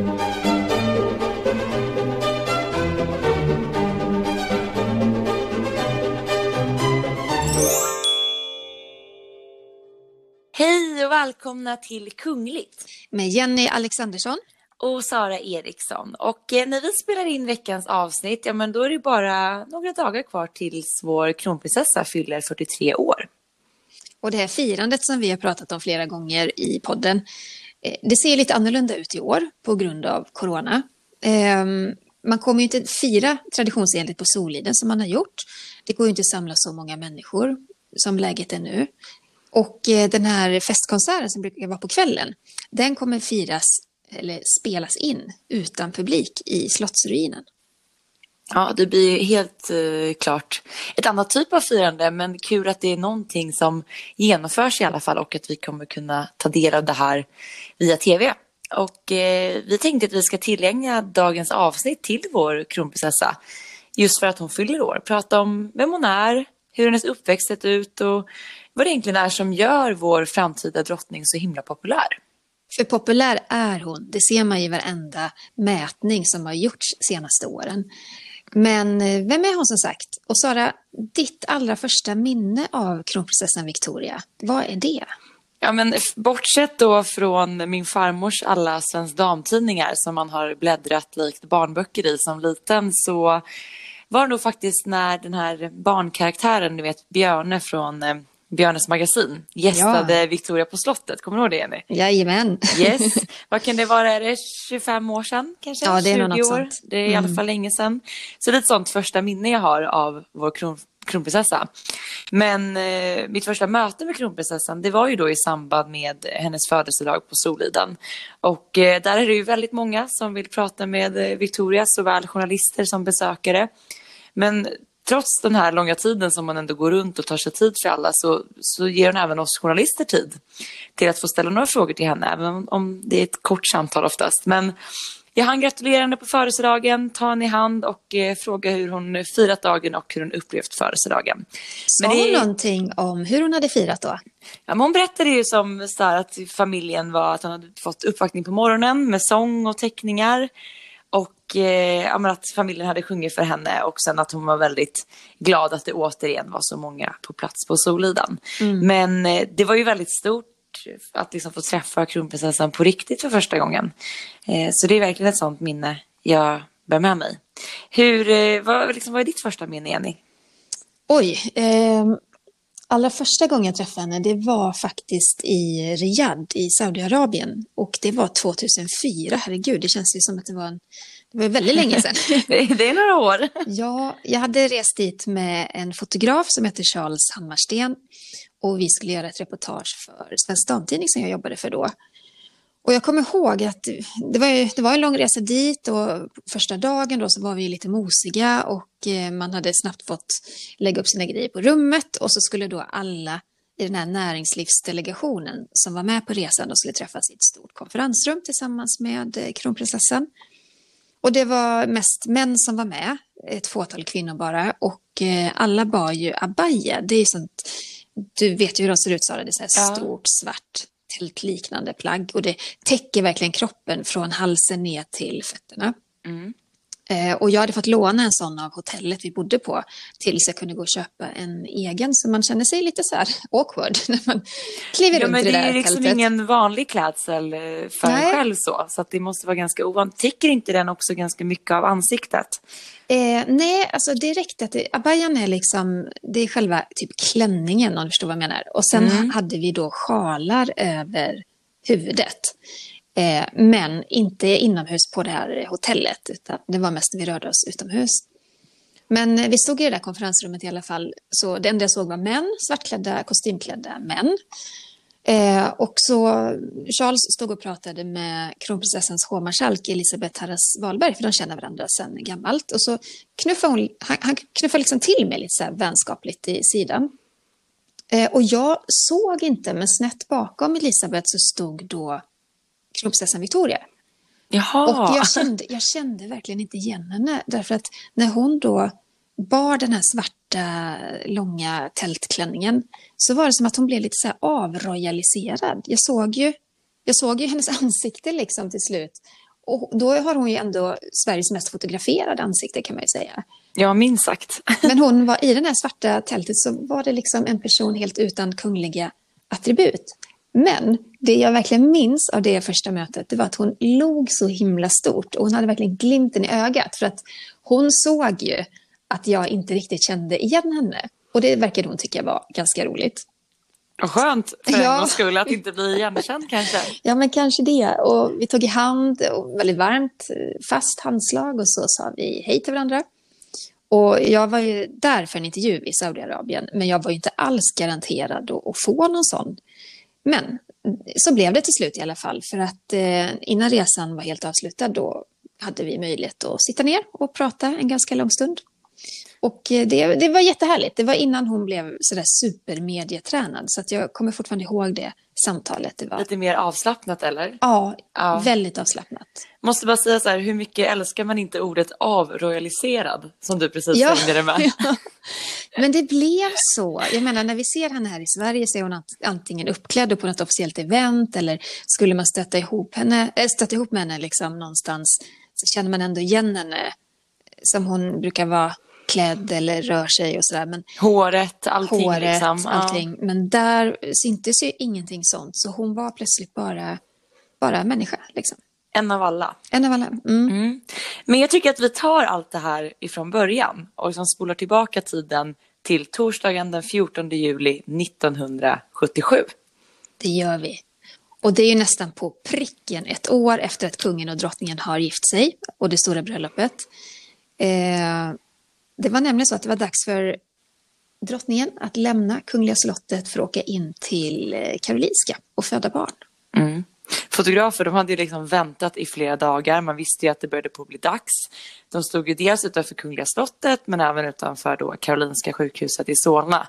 Hej och välkomna till Kungligt Med Jenny Alexandersson. och Sara Eriksson. Och eh, när vi spelar in veckans avsnitt, ja men då är det bara några dagar kvar tills vår kronprinsessa fyller 43 år. Och det här firandet som vi har pratat om flera gånger i podden, Eh, det ser lite annorlunda ut i år på grund av corona. Ehm, man kommer ju inte fira traditionsenligt på Soliden som man har gjort. Det går ju inte att samla så många människor som läget är nu. Och eh, den här festkonserten som brukar vara på kvällen, den kommer firas eller spelas in utan publik i Slottsruinen. Ja, det blir helt eh, klart ett annat typ av firande, men kul att det är någonting som genomförs i alla fall och att vi kommer kunna ta del av det här via tv. Och eh, vi tänkte att vi ska tillägna dagens avsnitt till vår kronprinsessa, just för att hon fyller år. Prata om vem hon är, hur hennes uppväxt sett ut och vad det egentligen är som gör vår framtida drottning så himla populär. För populär är hon, det ser man i varenda mätning som har gjorts senaste åren. Men eh, vem är hon som sagt? Och Sara, ditt allra första minne av kronprinsessan Victoria, vad är det? Ja, men bortsett då från min farmors alla Svensk Damtidningar som man har bläddrat likt barnböcker i som liten så var det nog faktiskt när den här barnkaraktären, du vet Björne från eh, Björnes magasin gästade Victoria på slottet. Kommer du ihåg det Jenny? Jajamän. Yes. Vad kan det vara? Är det 25 år sedan kanske? Ja, det är 20 nog något år? sånt. Det är i alla fall länge sedan. Så det är ett sånt första minne jag har av vår kron kronprinsessa. Men eh, mitt första möte med kronprinsessan det var ju då i samband med hennes födelsedag på Soliden. Och eh, där är det ju väldigt många som vill prata med eh, Victoria, såväl journalister som besökare. Men trots den här långa tiden som man ändå går runt och tar sig tid för alla så, så ger hon även oss journalister tid till att få ställa några frågor till henne, även om, det är ett kort samtal oftast. Men jag hann gratulera henne på födelsedagen, ta henne i hand och eh, fråga hur hon firat dagen och hur hon upplevt födelsedagen. Sa Men det- hon någonting om hur hon hade firat då? Ja, men hon berättade ju som så här att familjen var att hon hade fått uppvaktning på morgonen med sång och teckningar. Och eh, att familjen hade sjungit för henne och sen att hon var väldigt glad att det återigen var så många på plats på Soliden. Men eh, det var ju väldigt stort att liksom få träffa kronprinsessan på riktigt för första gången. Eh, så det är verkligen ett sånt minne jag bär med mig. Hur, eh, vad, liksom, vad är ditt första minne Jenny? Oj, eh, allra första gången jag träffade henne det var faktiskt i Riyadh i Saudiarabien och det var 2004. Herregud, det känns ju som att det var, en, det var väldigt länge sedan. Det, är några år. Ja, jag hade rest dit med en fotograf som heter Charles Hammarsten och vi skulle göra ett reportage för Svensk Damtidning som jag jobbade för då. Och jag kommer ihåg att det var, ju- det var en lång resa dit och första dagen då så var vi lite mosiga och eh, man hade snabbt fått lägga upp sina grejer på rummet och så skulle då alla i den här näringslivsdelegationen som var med på resan och skulle träffas i ett stort konferensrum tillsammans med eh, kronprinsessan. Och det var mest män som var med, ett fåtal kvinnor bara. Och eh, alla bar ju abaya. Det är ju sånt, du vet ju hur de ser ut Sara, det är så här Ja. stort svart tältliknande plagg. Och det täcker verkligen kroppen från halsen ner till fötterna. Mm. Eh, och jag hade fått låna en sån av hotellet vi bodde på tills jag kunde gå och köpa en egen. Så man känner sig lite så här awkward när man kliver Ja, runt men i det det är där ju liksom tältet. ingen vanlig klädsel eh, för en Nej. själv så. Så det måste vara ganska ovanligt. Täcker inte den också ganska mycket av ansiktet? Eh, nej, alltså det räckte att det, abayan är liksom, det är själva typ klänningen om du förstår vad jag menar. Och sen Mm. hade vi då sjalar över huvudet. Eh, men inte inomhus på det här hotellet, utan det var mest när vi rörde oss utomhus. Men eh, vi stod i det där konferensrummet i alla fall, så det enda jag såg var män, svartklädda, kostymklädda män. Eh, och så Charles stod och pratade med kronprinsessans hovmarskalk Elisabeth Harras Wahlberg, för de känner varandra sedan gammalt. Och så knuffade hon, han, han knuffade liksom till mig lite så här vänskapligt i sidan. Eh, och jag såg inte, men snett bakom Elisabeth så stod då kronprinsessan Victoria. Jaha. Och jag kände, jag kände verkligen inte igen henne. Därför att när hon då bar den här svarta långa tältklänningen så var det som att hon blev lite så här avroyaliserad. Jag såg ju, jag såg ju hennes ansikte liksom till slut. och då har hon ju ändå Sveriges mest fotograferade ansikte kan man ju säga. Ja, minst sagt. Men hon var i det här svarta tältet så var det liksom en person helt utan kungliga attribut. Men det jag verkligen minns av det första mötet det var att hon log så himla stort och hon hade verkligen glimten i ögat för att hon såg ju att jag inte riktigt kände igen henne. Och det verkade hon tycka var ganska roligt. Och skönt för en Ja. gångs skull att inte bli igenkänd kanske. Ja, men kanske det. Och vi tog i hand, och väldigt varmt, eh, fast handslag och så sa vi hej till varandra. Och jag var ju där för en intervju i Saudiarabien, men jag var ju inte alls garanterad att, att få någon sån. Men så blev det till slut i alla fall, för att eh, innan resan var helt avslutad då hade vi möjlighet att sitta ner och prata en ganska lång stund. Och eh, det, det var jättehärligt. Det var innan hon blev sådär supermedietränad, så att jag kommer fortfarande ihåg det samtalet. Det var Lite mer avslappnat eller? Ja, Ja. väldigt avslappnat. Måste bara säga så här, hur mycket älskar man inte ordet avroyaliserad? Som du precis Ja. slängde det med. Ja. Men det blev så. Jag menar, när vi ser henne här i Sverige så är hon ant- antingen uppklädd på något officiellt event eller skulle man stöta ihop, henne, äh, stöta ihop med henne liksom någonstans så känner man ändå igen henne som hon brukar vara klädd eller rör sig och sådär. Men Håret, allting håret, liksom. Ja. allting. Men där syntes ju ingenting sånt. Så hon var plötsligt bara, bara människa. Liksom. En av alla. En av alla. Mm. Mm. Men jag tycker att vi tar allt det här ifrån början och liksom spolar tillbaka tiden till torsdagen den 14 juli 1977. Det gör vi. Och det är ju nästan på pricken ett år efter att kungen och drottningen har gift sig och det stora bröllopet. Eh, det var nämligen så att det var dags för drottningen att lämna Kungliga slottet för att åka in till eh, Karolinska och föda barn. Mm. Fotografer de hade ju liksom väntat i flera dagar. Man visste ju att det började på att bli dags. De stod ju dels utanför Kungliga slottet men även utanför då Karolinska sjukhuset i Solna.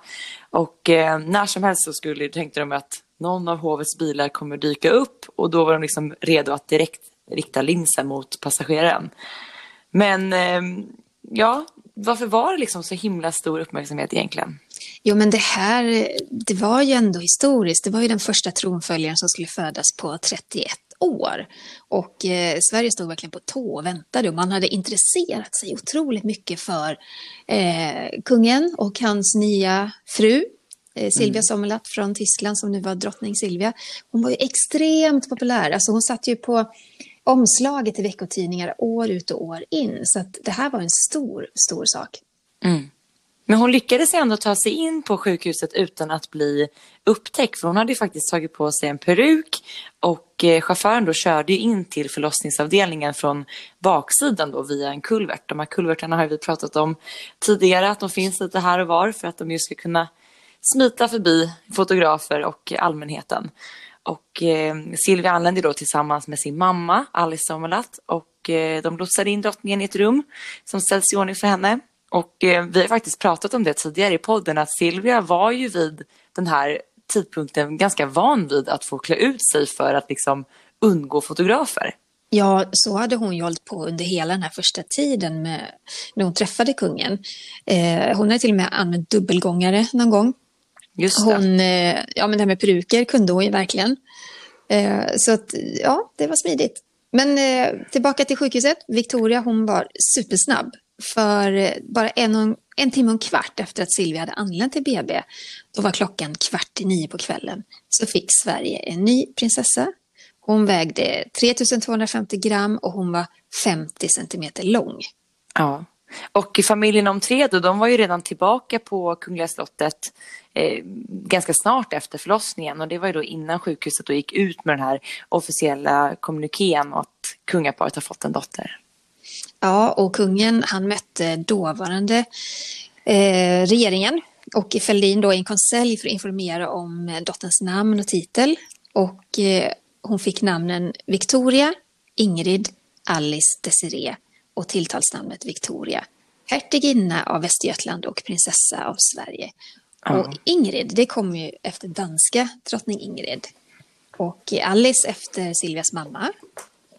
Och eh, när som helst så skulle, tänkte de att någon av hovets bilar kommer dyka upp och då var de liksom redo att direkt rikta linsen mot passageraren. Men eh, ja, varför var det liksom så himla stor uppmärksamhet egentligen? Jo, men det här, det var ju ändå historiskt. Det var ju den första tronföljaren som skulle födas på 31 år. Och eh, Sverige stod verkligen på tå och väntade och man hade intresserat sig otroligt mycket för eh, kungen och hans nya fru. Eh, Silvia Sommerlath från Tyskland som nu var drottning Silvia. Hon var ju extremt populär. Alltså hon satt ju på omslaget i veckotidningar år ut och år in. Så att det här var en stor, stor sak. Mm. Men hon lyckades ändå ta sig in på sjukhuset utan att bli upptäckt. För hon hade ju faktiskt tagit på sig en peruk och eh, chauffören då körde ju in till förlossningsavdelningen från baksidan då via en kulvert. De här kulvertarna har vi pratat om tidigare att de finns lite här och var för att de ju ska kunna smita förbi fotografer och allmänheten. Och eh, Silvia anlände då tillsammans med sin mamma Alice Sommerlath och eh, de lotsade in drottningen i ett rum som ställs i ordning för henne. Och eh, vi har faktiskt pratat om det tidigare i podden att Silvia var ju vid den här tidpunkten ganska van vid att få klä ut sig för att liksom undgå fotografer. Ja, så hade hon ju hållit på under hela den här första tiden med, när hon träffade kungen. Eh, hon hade till och med använt dubbelgångare någon gång. Just det. Hon, eh, ja, men det här med peruker kunde hon ju verkligen. Eh, så att, ja, det var smidigt. Men eh, tillbaka till sjukhuset. Victoria, hon var supersnabb. För bara en, och, en timme och en kvart efter att Silvia hade anlänt till BB, då var klockan kvart i nio på kvällen, så fick Sverige en ny prinsessa. Hon vägde 3250 gram och hon var 50 centimeter lång. Ja. Och familjen om tre då, de var ju redan tillbaka på Kungliga slottet eh, ganska snart efter förlossningen och det var ju då innan sjukhuset då gick ut med den här officiella kommunikén och att kungaparet har fått en dotter. Ja, och kungen han mötte dåvarande eh, regeringen och Fälldin då i en konselj för att informera om eh, dotterns namn och titel. Och eh, hon fick namnen Victoria, Ingrid, Alice, Desiree och tilltalsnamnet Victoria. Hertiginna av Västergötland och prinsessa av Sverige. Ja. Och Ingrid, det kom ju efter danska drottning Ingrid. Och Alice efter Silvias mamma.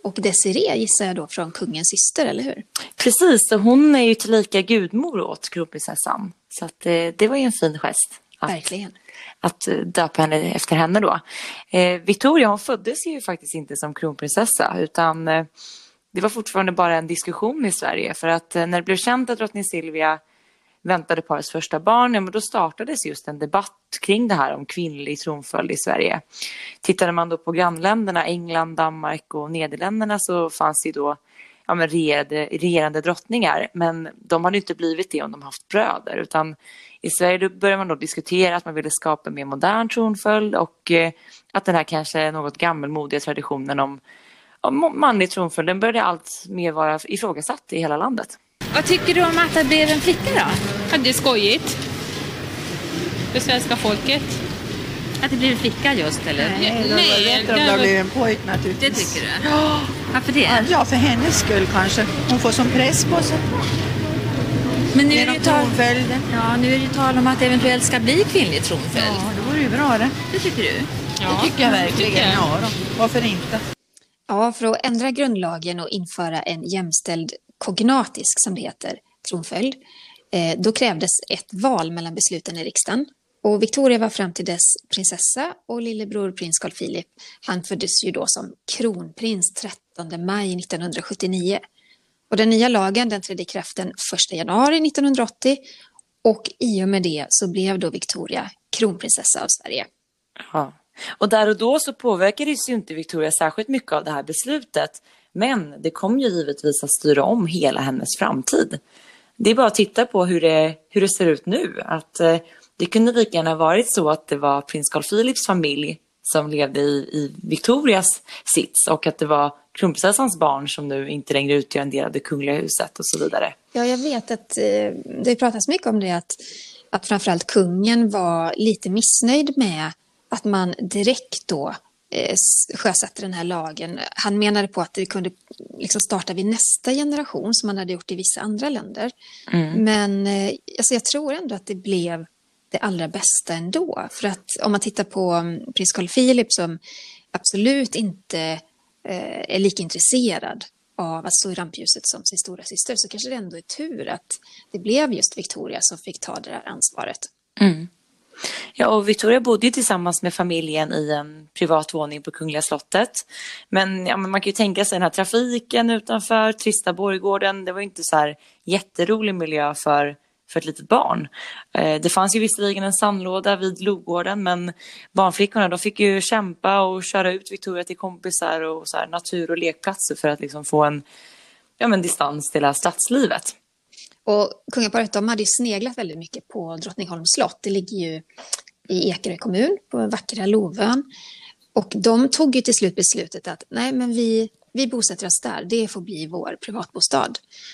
Och Desiree gissar jag då från kungens syster, eller hur? Precis, och hon är ju tillika gudmor åt kronprinsessan. Så att, eh, det var ju en fin gest. Att, Verkligen. att eh, döpa henne efter henne då. Eh, Victoria hon föddes ju faktiskt inte som kronprinsessa utan eh, det var fortfarande bara en diskussion i Sverige för att eh, när det blev känt att drottning Silvia väntade parets första barn, ja, men då startades just en debatt kring det här om kvinnlig tronföljd i Sverige. Tittade man då på grannländerna, England, Danmark och Nederländerna så fanns det då ja, men regerande, regerande drottningar, men de hade inte blivit det om de haft bröder, utan i Sverige började man då diskutera att man ville skapa en mer modern tronföljd och eh, att den här kanske något gammelmodiga traditionen om manlig tronföljd, den började allt mer vara ifrågasatt i hela landet. Vad tycker du om att det blev en flicka då? Ja, det är skojigt. För svenska folket. Att det blev en flicka just eller? Nej, det var bättre om det blev en pojk naturligtvis. Det tycker du? Ja. Varför det? Ja, för hennes skull kanske. Hon får som press på sig. Men nu är, det ju tal... ja, nu är det tal om att det eventuellt ska bli kvinnlig tronföljd. Ja, det vore ju bra det. Det tycker du? Ja, det tycker jag verkligen. Ja, då. Varför inte? Ja, för att ändra grundlagen och införa en jämställd kognatisk, som det heter, tronföljd, eh, då krävdes ett val mellan besluten i riksdagen. Och Victoria var fram till dess prinsessa och lillebror prins Carl Philip, han föddes ju då som kronprins 13 maj 1979. Och den nya lagen den trädde i kraft den 1 januari 1980 och i och med det så blev då Victoria kronprinsessa av Sverige. Ja. Och där och då så påverkades ju inte Victoria särskilt mycket av det här beslutet. Men det kom ju givetvis att styra om hela hennes framtid. Det är bara att titta på hur det, hur det ser ut nu. Att eh, det kunde lika gärna varit så att det var prins Carl Philips familj som levde i, i Victorias sits och att det var kronprinsessans barn som nu inte längre utgör en del av det kungliga huset och så vidare. Ja, jag vet att eh, det pratas mycket om det att, att framförallt kungen var lite missnöjd med att man direkt då eh, sjösatte den här lagen. Han menade på att det kunde liksom starta vid nästa generation som man hade gjort i vissa andra länder. Mm. Men eh, alltså jag tror ändå att det blev det allra bästa ändå. För att om man tittar på mm, prins Carl Philip som absolut inte eh, är lika intresserad av att stå i rampljuset som sin stora syster så kanske det ändå är tur att det blev just Victoria som fick ta det här ansvaret. Mm. Ja, och Victoria bodde ju tillsammans med familjen i en privat våning på Kungliga slottet. Men, ja, men man kan ju tänka sig den här trafiken utanför, trista borggården. Det var ju inte så här jätterolig miljö för, för ett litet barn. Eh, det fanns ju visserligen en sandlåda vid Logården men barnflickorna de fick ju kämpa och köra ut Victoria till kompisar och så här, natur och lekplatser för att liksom få en ja, men distans till det här stadslivet. Och kungaparet de hade ju sneglat väldigt mycket på Drottningholms slott. Det ligger ju i Ekerö kommun på vackra Lovön. Och de tog ju till slut beslutet att nej, men vi, vi bosätter oss där. Det får bli vår privatbostad.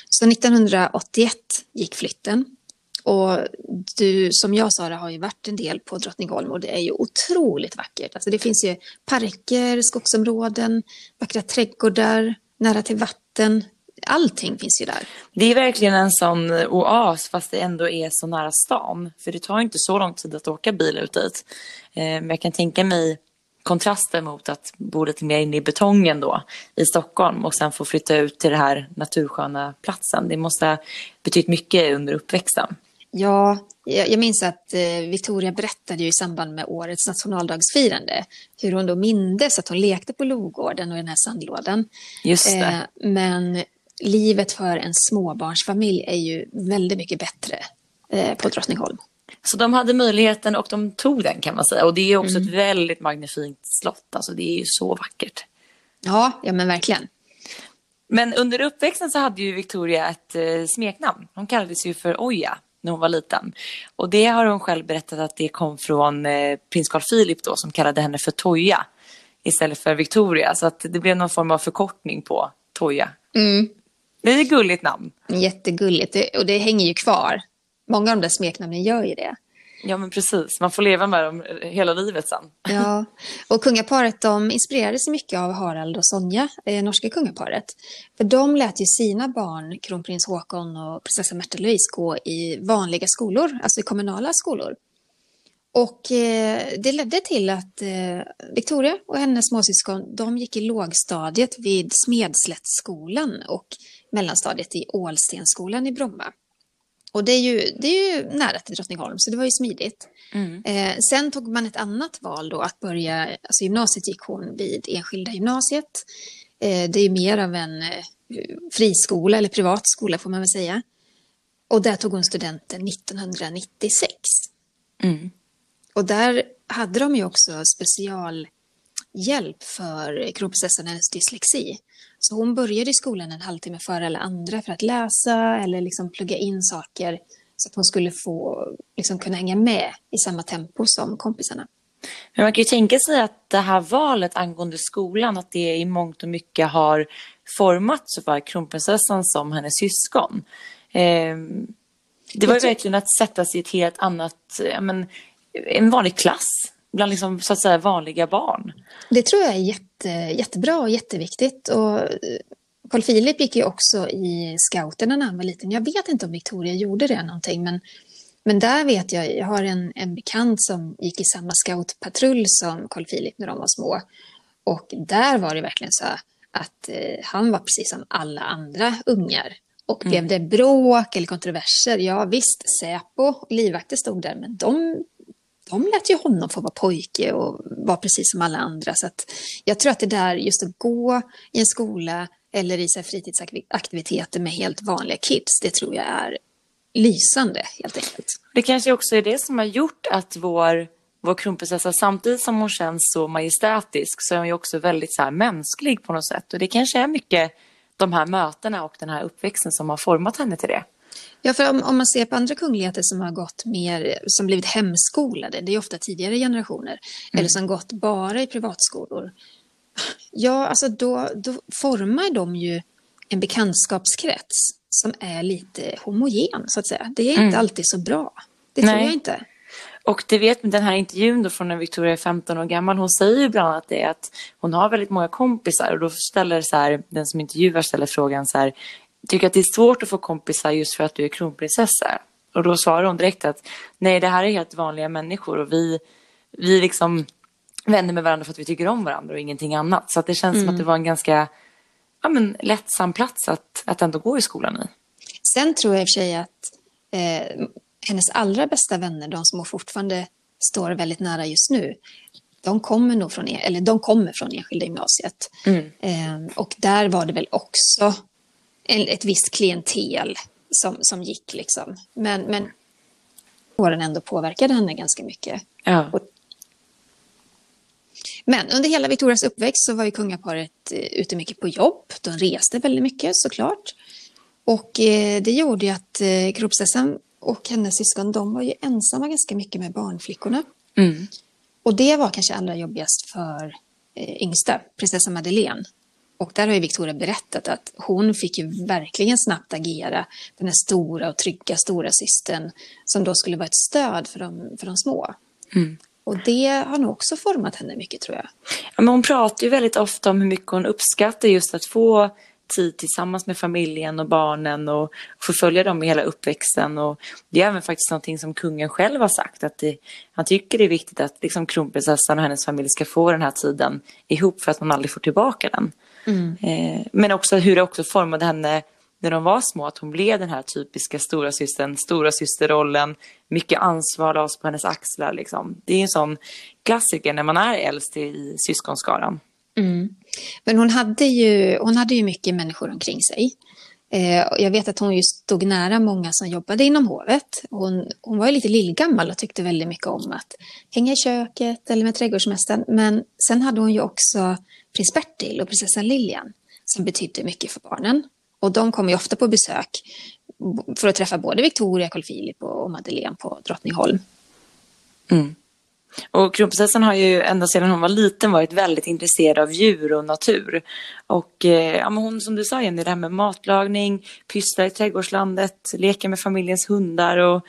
Så 1981 gick flytten. Och du, som jag sa, har ju varit en del på Drottningholm och det är ju otroligt vackert. Alltså det finns ju parker, skogsområden, vackra trädgårdar, nära till vatten, allting finns ju där. Det är verkligen en sån oas fast det ändå är så nära stan. För det tar inte så lång tid att åka bil ut dit. Eh, men jag kan tänka mig kontrasten mot att bo lite mer inne i betongen då i Stockholm och sen få flytta ut till den här natursköna platsen. Det måste ha betytt mycket under uppväxten. Ja, jag minns att eh, Victoria berättade ju i samband med årets nationaldagsfirande hur hon då mindes att hon lekte på Logården och i den här sandlådan. Just det. Eh, men livet för en småbarnsfamilj är ju väldigt mycket bättre eh, på Drottningholm. Så de hade möjligheten och de tog den kan man säga. Och det är också mm. ett väldigt magnifikt slott. Alltså det är ju så vackert. Ja, ja men verkligen. Men under uppväxten så hade ju Victoria ett eh, smeknamn. Hon kallades ju för Oja när hon var liten. Och det har hon själv berättat att det kom från eh, prins Carl Philip då som kallade henne för Toja istället för Victoria. Så att det blev någon form av förkortning på Toja. Mm. Det är ett gulligt namn. Jättegulligt och det hänger ju kvar. Många av de där smeknamnen gör ju det. Ja men precis, man får leva med dem hela livet sen. Ja, och kungaparet de inspirerades mycket av Harald och Sonja, eh, norska kungaparet. För de lät ju sina barn, kronprins Håkon och prinsessa Märta Louise, gå i vanliga skolor, alltså i kommunala skolor. Och eh, det ledde till att eh, Victoria och hennes småsyskon, de gick i lågstadiet vid Smedslättskolan och mellanstadiet i Ålstensskolan i Bromma. Och det är ju, det är ju nära till Drottningholm, så det var ju smidigt. Mm. Eh, sen tog man ett annat val då, att börja, alltså gymnasiet gick hon vid Enskilda gymnasiet. Eh, det är mer av en eh, friskola eller privatskola får man väl säga. Och där tog hon studenten 1996. Mm. Och där hade de ju också specialhjälp för kronprinsessan dyslexi. Så hon började i skolan en halvtimme före alla andra för att läsa eller liksom plugga in saker så att hon skulle få liksom kunna hänga med i samma tempo som kompisarna. Men man kan ju tänka sig att det här valet angående skolan, att det i mångt och mycket har format såväl kronprinsessan som hennes syskon. Eh, det var ju verkligen att sätta sig i ett helt annat, men, en vanlig klass bland liksom, så att säga vanliga barn. Det tror jag är jätte, jättebra och jätteviktigt. Och Carl Philip gick ju också i scouterna när han var liten. Jag vet inte om Victoria gjorde det någonting, men, men där vet jag, jag har en, en bekant som gick i samma scoutpatrull som Carl Philip när de var små. Och där var det verkligen så att eh, han var precis som alla andra ungar. Och blev det bråk eller kontroverser, ja visst, Säpo och livvakter stod där, men de, de lät ju honom få vara pojke och vara precis som alla andra. Så att jag tror att det där, just att gå i en skola eller i så här fritidsaktiviteter med helt vanliga kids, det tror jag är lysande helt enkelt. Det kanske också är det som har gjort att vår, vår kronprinsessa, samtidigt som hon känns så majestätisk, så är hon ju också väldigt så här mänsklig på något sätt. Och det kanske är mycket de här mötena och den här uppväxten som har format henne till det. Ja, för om, om man ser på andra kungligheter som har gått mer, som blivit hemskolade, det är ofta tidigare generationer, mm. eller som gått bara i privatskolor. Ja, alltså då, då formar de ju en bekantskapskrets som är lite homogen, så att säga. Det är inte mm. alltid så bra. Det tror Nej. jag inte. Och det vet den här intervjun då från när Victoria är 15 år gammal. Hon säger ju bland annat det att hon har väldigt många kompisar och då ställer så här, den som intervjuar ställer frågan så här. Tycker att det är svårt att få kompisar just för att du är kronprinsessa? Och då svarar hon direkt att nej, det här är helt vanliga människor och vi, vi liksom vänner med varandra för att vi tycker om varandra och ingenting annat. Så det känns mm. som att mm. det var en ganska ja, men, lättsam plats att, att ändå gå i skolan i. Sen tror jag i och för sig att eh, hennes allra bästa vänner, de som hon fortfarande står väldigt nära just nu, de kommer nog från, e- eller de kommer från enskilda gymnasiet. Mm. Eh, och där var det väl också ett visst klientel som, som gick liksom. Men, men åren ändå påverkade henne ganska mycket. Ja. Men under hela Victorias uppväxt så var ju kungaparet eh, ute mycket på jobb. De reste väldigt mycket såklart. Och eh, det gjorde ju att eh, kronprinsessan och hennes syskon, de var ju ensamma ganska mycket med barnflickorna. Mm. Och det var kanske allra jobbigast för yngsta, prinsessa Madeleine. Och där har ju Victoria berättat att hon fick ju verkligen snabbt agera, den här stora och trygga stora systern som då skulle vara ett stöd för de, för de små. Mm. Och det har nog också format henne mycket tror jag. Ja, men hon pratar ju väldigt ofta om hur mycket hon uppskattar just att få tid tillsammans med familjen och barnen och få följa dem i hela uppväxten. Och det är även faktiskt någonting som kungen själv har sagt att det, han tycker det är viktigt att liksom kronprinsessan och hennes familj ska få den här tiden ihop för att man aldrig får tillbaka den. Mm. Eh, men också hur det också formade henne när de var små, att hon blev den här typiska stora systern, stora systerrollen, mycket ansvar lades på hennes axlar. Liksom. Det är en sån klassiker när man är äldst i syskonskaran. Mm. Men hon hade, ju, hon hade ju mycket människor omkring sig. Eh, jag vet att hon ju stod nära många som jobbade inom hovet. Hon, hon var ju lite lillgammal och tyckte väldigt mycket om att hänga i köket eller med trädgårdsmästaren. Men sen hade hon ju också prins Bertil och prinsessan Lilian som betydde mycket för barnen. Och de kom ju ofta på besök för att träffa både Victoria, Carl Philip och Madeleine på Drottningholm. Mm. Och kronprinsessan har ju ända sedan hon var liten varit väldigt intresserad av djur och natur. Och eh, ja, men hon som du sa Jenny, det här med matlagning, pyssla i trädgårdslandet, leka med familjens hundar och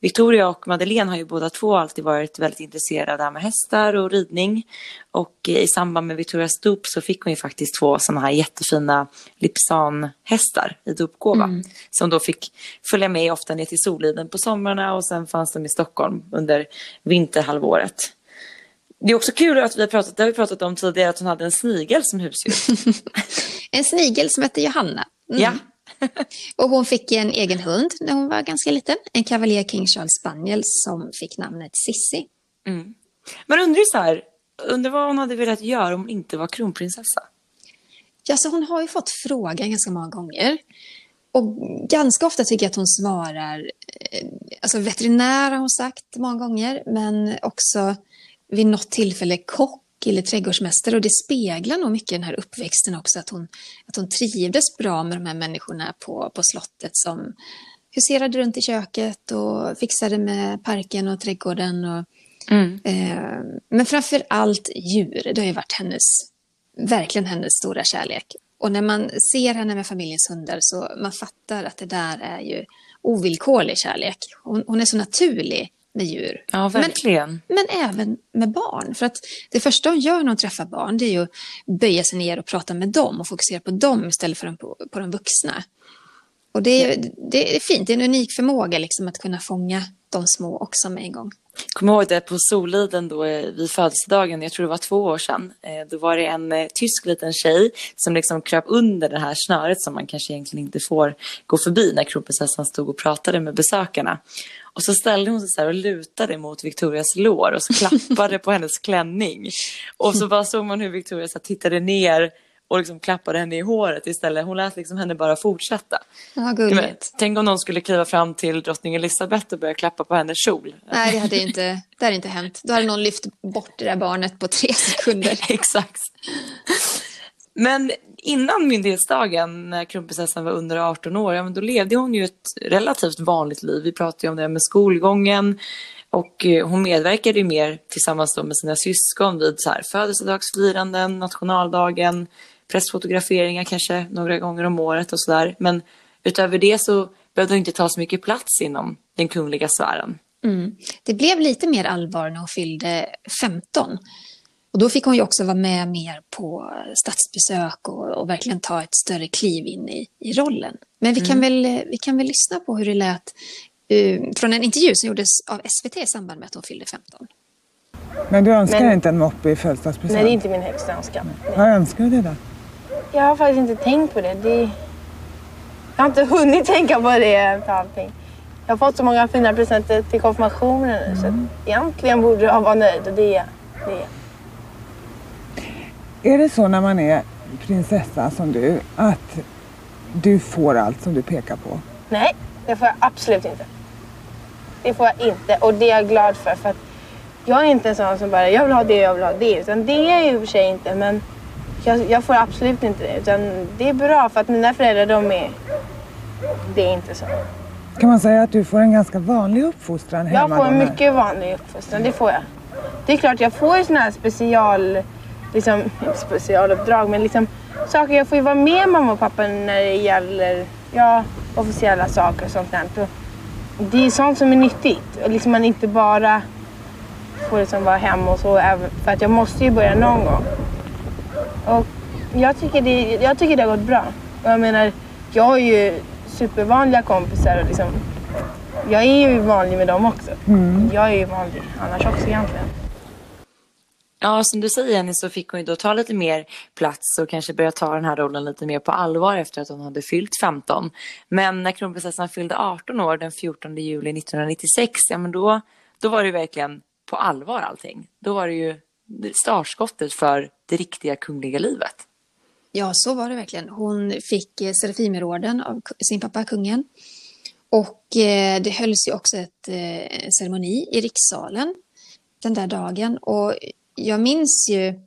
Victoria och Madeleine har ju båda två alltid varit väldigt intresserade av med hästar och ridning. Och i samband med Victorias dop så fick hon ju faktiskt två sådana här jättefina Lipsan-hästar i dopgåva. Mm. Som då fick följa med ofta ner till Soliden på somrarna och sen fanns de i Stockholm under vinterhalvåret. Det är också kul att vi har pratat, det har vi pratat om tidigare, att hon hade en snigel som husdjur. en snigel som hette Johanna. Mm. Ja, och hon fick en egen hund när hon var ganska liten. En Cavalier King Charles Spaniel som fick namnet Sissi. Mm. Men undrar så här, undrar vad hon hade velat göra om hon inte var kronprinsessa? Ja, så hon har ju fått frågan ganska många gånger. Och ganska ofta tycker jag att hon svarar, eh, alltså veterinär har hon sagt många gånger, men också vid något tillfälle kock eller trädgårdsmästare. Och det speglar nog mycket den här uppväxten också, att hon, att hon trivdes bra med de här människorna på, på slottet som huserade runt i köket och fixade med parken och trädgården. Och, Mm. eh, men framför allt djur, det har ju varit hennes, verkligen hennes stora kärlek. Och när man ser henne med familjens hundar så man fattar att det där är ju ovillkorlig kärlek. Hon, hon är så naturlig med djur. Ja, verkligen. Men, men även med barn. För att det första hon gör när hon träffar barn det är ju att böja sig ner och prata med dem och fokusera på dem istället för på, på de vuxna. Och det är, det är fint, det är en unik förmåga liksom att kunna fånga de små också med en gång. Kommer ihåg det på Soliden då eh, vid födelsedagen, jag tror det var två år sedan. Eh, Då var det en eh, tysk liten tjej som liksom kröp under det här snöret som man kanske egentligen inte får gå förbi när kronprinsessan stod och pratade med besökarna. Och så ställde hon sig så här och lutade mot Victorias lår och så klappade på hennes klänning. Och så bara såg man hur Victoria så tittade ner och liksom klappade henne i håret istället. Hon lät liksom henne bara fortsätta. Ja, gulligt. tänk om någon skulle kliva fram till drottning Elizabeth och börja klappa på hennes kjol. Nej, det hade inte, det hade inte hänt. Då hade någon lyft bort det där barnet på tre sekunder. Exakt. Men innan myndighetsdagen, när kronprinsessan var under 18 år, ja, men då levde hon ju ett relativt vanligt liv. Vi pratade ju om det med skolgången. Och eh, hon medverkade ju mer tillsammans då med sina syskon vid så här, födelsedagsfiranden, nationaldagen, pressfotograferingar kanske några gånger om året och sådär. Men utöver det så behövde hon inte ta så mycket plats inom den kungliga sfären. Mm. Det blev lite mer allvar när hon fyllde 15. Och då fick hon ju också vara med mer på statsbesök och, och verkligen ta ett större kliv in i, i rollen. Men vi, kan väl, vi kan väl lyssna på hur det lät eh, från en intervju som gjordes av SVT i samband med att hon fyllde 15. Men du önskar Men- inte en moppe i födelsedagspresent? Nej, det är inte min högsta önskan. Vad önskar du dig då? Jag har faktiskt inte tänkt på det. det. Jag har inte hunnit tänka på det efter allting. Jag har fått så många fina presenter till konfirmationen nu så att egentligen borde jag vara nöjd och det är det. Är. Det så när man är prinsessa som du att du får allt som du pekar på? Nej, det får jag absolut inte. Det får jag inte och det är jag glad för. för att jag är inte en sån som bara jag vill ha det, jag vill ha det. Utan det är jag i och för sig inte men jag, jag får absolut inte det. Utan det är bra för att mina föräldrar de är... Det är inte så. Kan man säga att du får en ganska vanlig uppfostran hemma? Jag får en mycket vanlig uppfostran, det får jag. Det är klart jag får ju såna här special, liksom, specialuppdrag men liksom saker jag får ju vara med mamma och pappa när det gäller ja, officiella saker och sånt där. Det är sånt som är nyttigt och liksom man inte bara får liksom vara hemma och så för att jag måste ju börja någon gång. Och jag tycker det, jag tycker det har gått bra. Och jag menar, jag har ju supervanliga kompisar och liksom jag är ju vanlig med dem också. Jag är ju vanlig annars också egentligen. Ja, som du säger Jenny så fick hon ju då ta lite mer plats och kanske börja ta den här rollen lite mer på allvar efter att hon hade fyllt 15. Men när kronprinsessan fyllde 18 år den 14 juli 1996, ja men då, då var det ju verkligen på allvar allting. Då var det ju startskottet för det riktiga kungliga livet. Ja, så var det verkligen. Hon fick eh, Serafimerorden av sin pappa, kungen. Och eh, det hölls ju också ett, en ceremoni i rikssalen den där dagen. Och jag minns ju,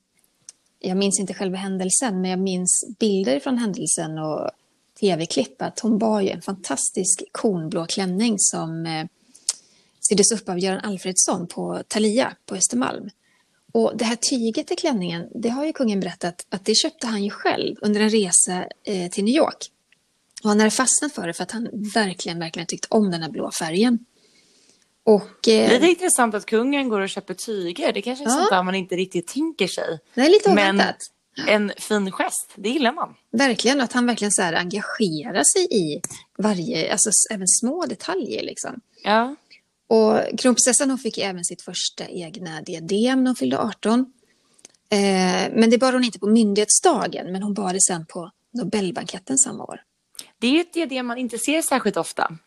jag minns inte själva händelsen, men jag minns bilder från händelsen och tv-klipp att hon bar ju en fantastisk kornblå klänning som eh, syddes upp av Göran Alfredsson på Thalia på Östermalm. Och det här tyget i klänningen, det har ju kungen berättat att det köpte han ju själv under en resa eh, till New York. Och han hade fastnat för det för att han verkligen, verkligen tyckte om den här blå färgen. Och eh, Lite intressant att kungen går och köper tyger. Det kanske är Ja. sånt där man inte riktigt tänker sig. det är lite Men oväntat. en fin gest, det gillar man. Verkligen, att han verkligen så här engagerar sig i varje, alltså även små detaljer liksom. Ja. Och kronprinsessan hon fick även sitt första egna diadem när hon fyllde 18. Eh, men det bar hon inte på myndighetsdagen, men hon bar det sen på Nobelbanketten samma år. Det är ju ett diadem man inte ser särskilt ofta.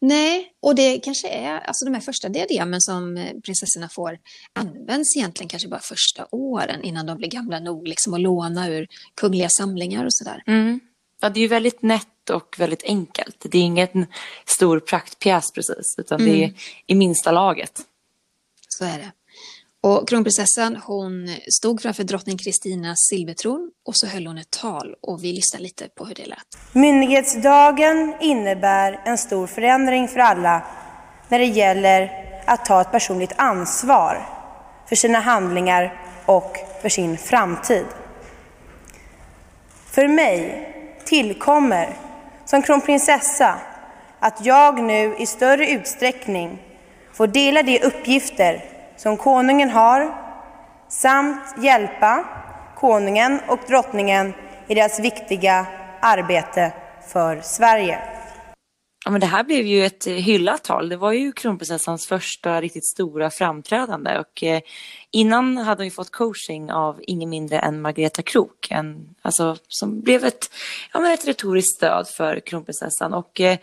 Nej, och det kanske är, alltså de här första diademen som eh, prinsessorna får används egentligen kanske bara första åren innan de blir gamla nog liksom att låna ur kungliga samlingar och sådär. Mm. Ja, det är ju väldigt nätt och väldigt enkelt. Det är ingen stor praktpjäs precis, utan det är i minsta laget. Så är det. Och kronprinsessan hon stod framför drottning Kristinas silvertron och så höll hon ett tal och vi lyssnar lite på hur det lät. Myndighetsdagen innebär en stor förändring för alla när det gäller att ta ett personligt ansvar för sina handlingar och för sin framtid. För mig tillkommer som kronprinsessa att jag nu i större utsträckning får dela de uppgifter som konungen har samt hjälpa konungen och drottningen i deras viktiga arbete för Sverige. Ja, men det här blev ju ett hyllat tal. Det var ju kronprinsessans första riktigt stora framträdande. Och, eh, innan hade hon ju fått coaching av ingen mindre än Margareta Krook. En, alltså, som blev ett, ja, men ett retoriskt stöd för kronprinsessan. Och, eh,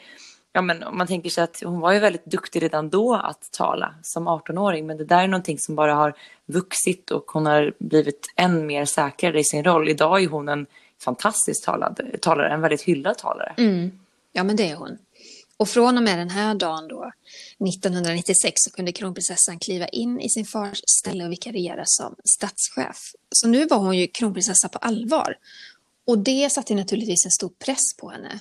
ja, men om man tänker sig att hon var ju väldigt duktig redan då att tala som 18-åring. Men det där är någonting som bara har vuxit och hon har blivit än mer säkrare i sin roll. Idag är hon en fantastisk talad, talare, en väldigt hyllad talare. Mm. Ja, men det är hon. Och från och med den här dagen då, 1996, så kunde kronprinsessan kliva in i sin fars ställe och vikariera som statschef. Så nu var hon ju kronprinsessa på allvar. Och det satte naturligtvis en stor press på henne.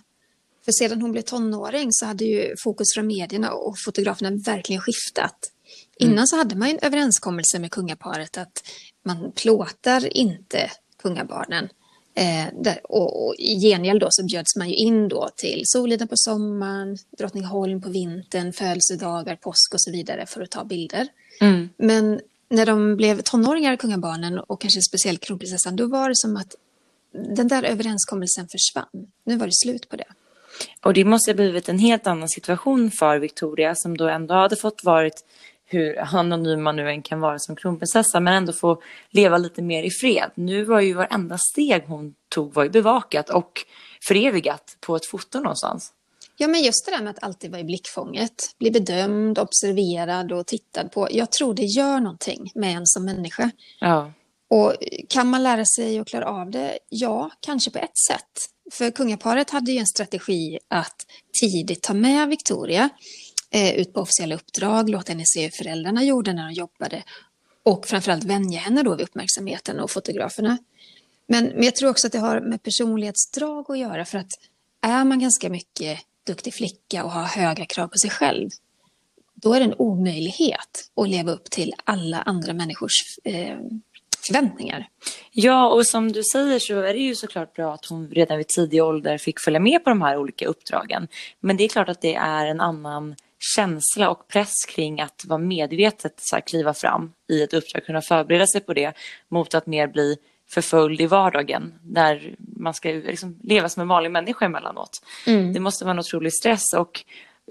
För sedan hon blev tonåring så hade ju fokus från medierna och fotograferna verkligen skiftat. Innan så hade man en överenskommelse med kungaparet att man plåtar inte kungabarnen. Eh, där, och, och I gengäld då så bjöds man ju in då till Soliden på sommaren, Drottningholm på vintern, födelsedagar, påsk och så vidare för att ta bilder. Mm. Men när de blev tonåringar, kungabarnen och kanske speciellt kronprinsessan, då var det som att den där överenskommelsen försvann. Nu var det slut på det. Och det måste ha blivit en helt annan situation för Victoria som då ändå hade fått varit hur anonym man nu än kan vara som kronprinsessa men ändå få leva lite mer i fred. Nu var ju varenda steg hon tog var ju bevakat och förevigat på ett foto någonstans. Ja, men just det där med att alltid vara i blickfånget, bli bedömd, observerad och tittad på. Jag tror det gör någonting med en som människa. Ja. Och kan man lära sig att klara av det? Ja, kanske på ett sätt. För kungaparet hade ju en strategi att tidigt ta med Victoria eh, ut på officiella uppdrag, låta henne se hur föräldrarna gjorde när de jobbade och framförallt vänja henne då vid uppmärksamheten och fotograferna. Men, men jag tror också att det har med personlighetsdrag att göra för att är man ganska mycket duktig flicka och har höga krav på sig själv då är det en omöjlighet att leva upp till alla andra människors eh, förväntningar. Ja, och som du säger så är det ju såklart bra att hon redan vid tidig ålder fick följa med på de här olika uppdragen. Men det är klart att det är en annan känsla och press kring att vara medvetet så här, kliva fram i ett uppdrag, kunna förbereda sig på det mot att mer bli förföljd i vardagen där man ska liksom leva som en vanlig människa emellanåt. Det måste vara en otrolig stress och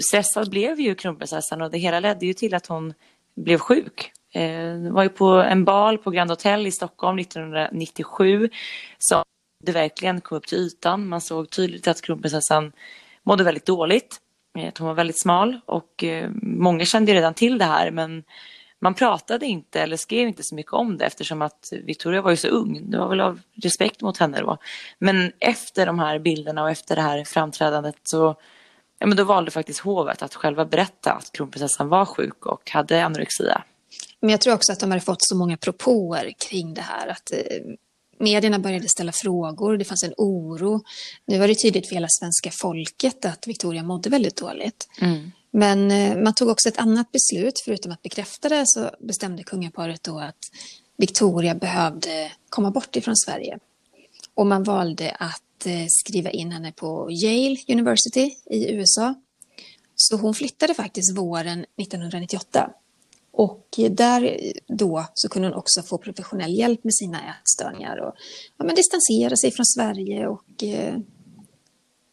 stressad blev ju kronprinsessan och det hela ledde ju till att hon blev sjuk. Eh, Det var ju på en bal på Grand Hotel i Stockholm 1997 som det verkligen kom upp till ytan. Man såg tydligt att kronprinsessan mådde väldigt dåligt. Eh, att hon var väldigt smal och eh, många kände ju redan till det här men man pratade inte eller skrev inte så mycket om det eftersom att Victoria var ju så ung. Det var väl av respekt mot henne då. Men efter de här bilderna och efter det här framträdandet så ja, men då valde faktiskt hovet att själva berätta att kronprinsessan var sjuk och hade anorexia. Men jag tror också att de hade fått så många propåer kring det här. Att eh, medierna började ställa frågor, det fanns en oro. Nu var det tydligt för hela svenska folket att Victoria mådde väldigt dåligt. Men eh, man tog också ett annat beslut, förutom att bekräfta det så bestämde kungaparet då att Victoria behövde komma bort ifrån Sverige. Och man valde att eh, skriva in henne på Yale University i USA. Så hon flyttade faktiskt våren 1998. Och där då så kunde hon också få professionell hjälp med sina ätstörningar och ja, men distansera sig från Sverige och eh,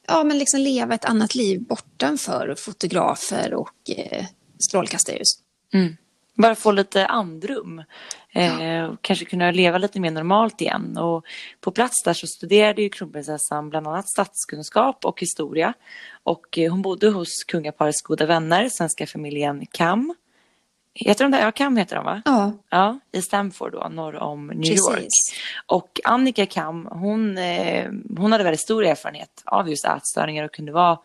ja, men liksom leva ett annat liv bortanför fotografer och eh, strålkastarljus. bara få lite andrum. Eh, och kanske kunna leva lite mer normalt igen. Och på plats där så studerade ju kronprinsessan bland annat statskunskap och historia. Och eh, hon bodde hos kungaparets goda vänner, svenska familjen Kam. Heter de det? Ja, Kam heter de va? Ja, Ja, i Stamford då, norr om New Precis. York. Och Annika Kam, hon, eh, hon hade väldigt stor erfarenhet av just ätstörningar och kunde vara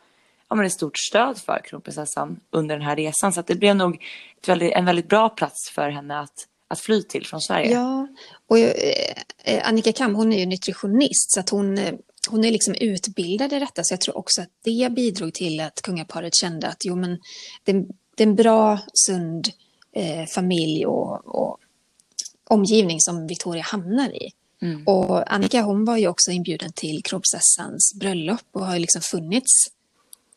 ja, men ett stort stöd för kronprinsessan under den här resan. Så det blev nog väldigt, en väldigt bra plats för henne att, att fly till från Sverige. ja. och eh, eh, Annika Kam hon är ju nutritionist så att hon, eh, hon är liksom utbildad i detta så jag tror också att det bidrog till att kungaparet kände att jo men det, det är en bra, sund eh, familj och, och omgivning som Victoria hamnar i. Och Annika hon var ju också inbjuden till kronprinsessans bröllop och har liksom funnits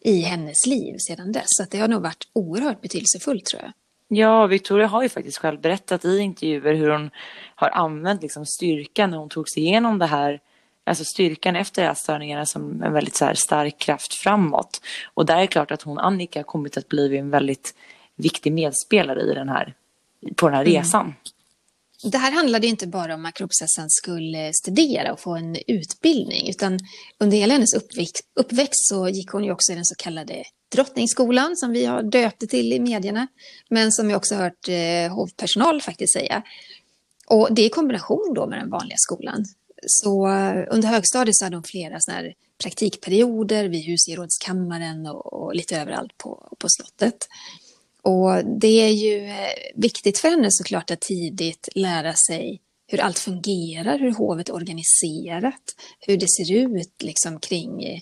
i hennes liv sedan dess. Så det har nog varit oerhört betydelsefullt tror jag. Ja, Victoria har ju faktiskt själv berättat i intervjuer hur hon har använt liksom styrkan när hon tog sig igenom det här. Alltså styrkan efter ätstörningarna som en väldigt så stark kraft framåt. Och där är det klart att hon, Annika, har kommit att bli en väldigt viktig medspelare i den här, på den här resan. Det här handlade inte bara om att kronprinsessan skulle studera och få en utbildning, utan under hela hennes uppväxt, uppväxt så gick hon ju också i den så kallade drottningsskolan, som vi har döpt det till i medierna, men som jag också hört eh, hovpersonal faktiskt säga. Och det i kombination då med den vanliga skolan. Så eh, under högstadiet så hade hon flera såna här praktikperioder vid husgerådskammaren och, och lite överallt på, på slottet. Och det är ju eh, viktigt för henne såklart att tidigt lära sig hur allt fungerar, hur hovet är organiserat, hur det ser ut liksom kring,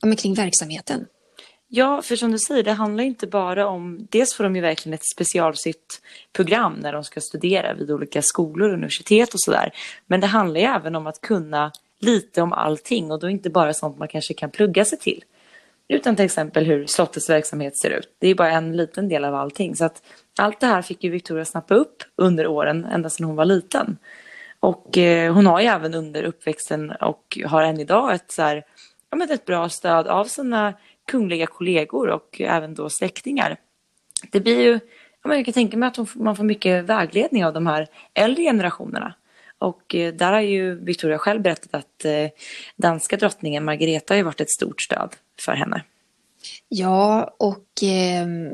ja, men kring verksamheten. Ja, för som du säger, det handlar inte bara om... Dels får de ju verkligen ett specialsytt program när de ska studera vid olika skolor och universitet och sådär. Men det handlar ju även om att kunna lite om allting och då inte bara sånt man kanske kan plugga sig till. Utan till exempel hur slottets verksamhet ser ut. Det är bara en liten del av allting. Så att allt det här fick ju Victoria snappa upp under åren, ända sedan hon var liten. Och eh, hon har ju även under uppväxten och har än idag ett, så här, ja, men ett bra stöd av sina kungliga kollegor och även då släktingar. Det blir ju, ja, men jag kan tänka mig att hon, man får mycket vägledning av de här äldre generationerna. Och eh, där har ju Victoria själv berättat att eh, danska drottningen Margareta har ju varit ett stort stöd för henne. Ja, och ehm,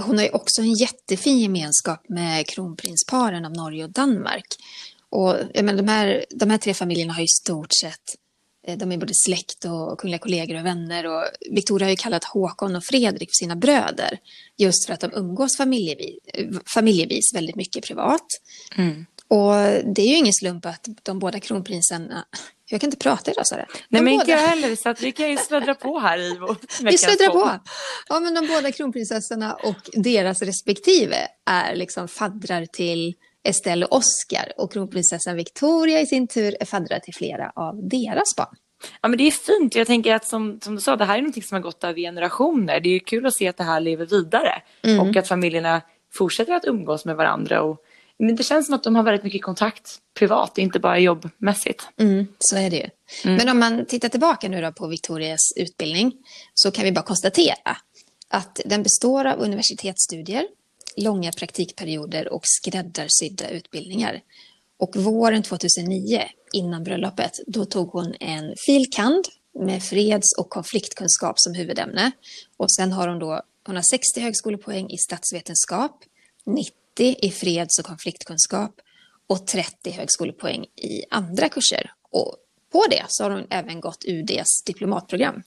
hon har ju också en jättefin gemenskap med kronprinsparen av Norge och Danmark. Och jag menar, de, här, de här tre familjerna har ju stort sett, eh, de är både släkt och kungliga kollegor och vänner. Och Victoria har ju kallat Håkon och Fredrik för sina bröder. Just för att de umgås familjevis, familjevis väldigt mycket privat. Och det är ju ingen slump att de båda kronprinsarna, jag kan inte prata idag Sara. De Nej men båda- inte jag heller så att vi kan ju sluddra på här i vår vi sluddrar på. Ja, men de båda kronprinsessorna och deras respektive är liksom faddrar till Estelle och Oscar och kronprinsessan Victoria i sin tur är faddrar till flera av deras barn. Ja men det är fint. Jag tänker att som, som du sa, det här är någonting som har gått över generationer. Det är kul att se att det här lever vidare. Och att familjerna fortsätter att umgås med varandra. Och, men det känns som att de har väldigt mycket kontakt privat, inte bara jobbmässigt. Mm, så är det ju. Men om man tittar tillbaka nu då på Victorias utbildning så kan vi bara konstatera att den består av universitetsstudier, långa praktikperioder och skräddarsydda utbildningar. Och våren 2009, innan bröllopet, då tog hon en filkand med freds och konfliktkunskap som huvudämne. Och sen har hon då hon har 60 högskolepoäng i statsvetenskap, 90 i freds och konfliktkunskap och 30 högskolepoäng i andra kurser. Och på det så har hon även gått UDs diplomatprogram.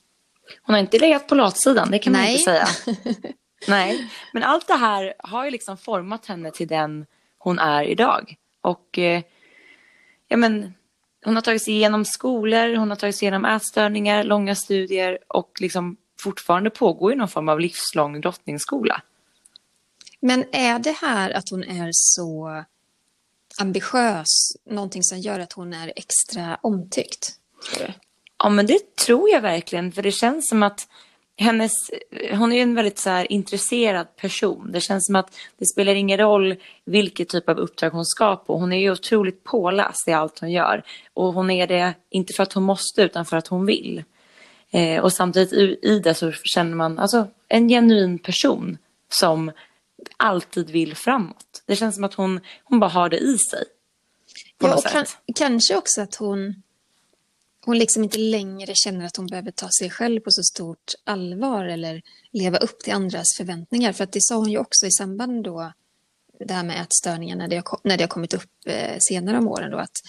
Hon har inte legat på latsidan, det kan man Nej. inte säga. Nej, men allt det här har ju liksom format henne till den hon är idag. Och eh, ja, men, hon har tagit sig igenom skolor, hon har tagit sig igenom ätstörningar, långa studier och liksom fortfarande pågår ju någon form av livslång drottningsskola. Men är det här att hon är så ambitiös någonting som gör att hon är extra omtyckt? Ja, men det tror jag verkligen. För det känns som att hennes, hon är en väldigt så här, intresserad person. Det känns som att det spelar ingen roll vilket typ av uppdrag hon ska på. Hon är ju otroligt påläst i allt hon gör. Och hon är det inte för att hon måste utan för att hon vill. Eh, och samtidigt i, i det så känner man alltså, en genuin person som alltid vill framåt. Det känns som att hon, hon bara har det i sig. Ja, och kan, kanske också att hon, hon liksom inte längre känner att hon behöver ta sig själv på så stort allvar eller leva upp till andras förväntningar. För att det sa hon ju också i samband då, det här med ätstörningar när det har, när det har kommit upp eh, senare om åren då, att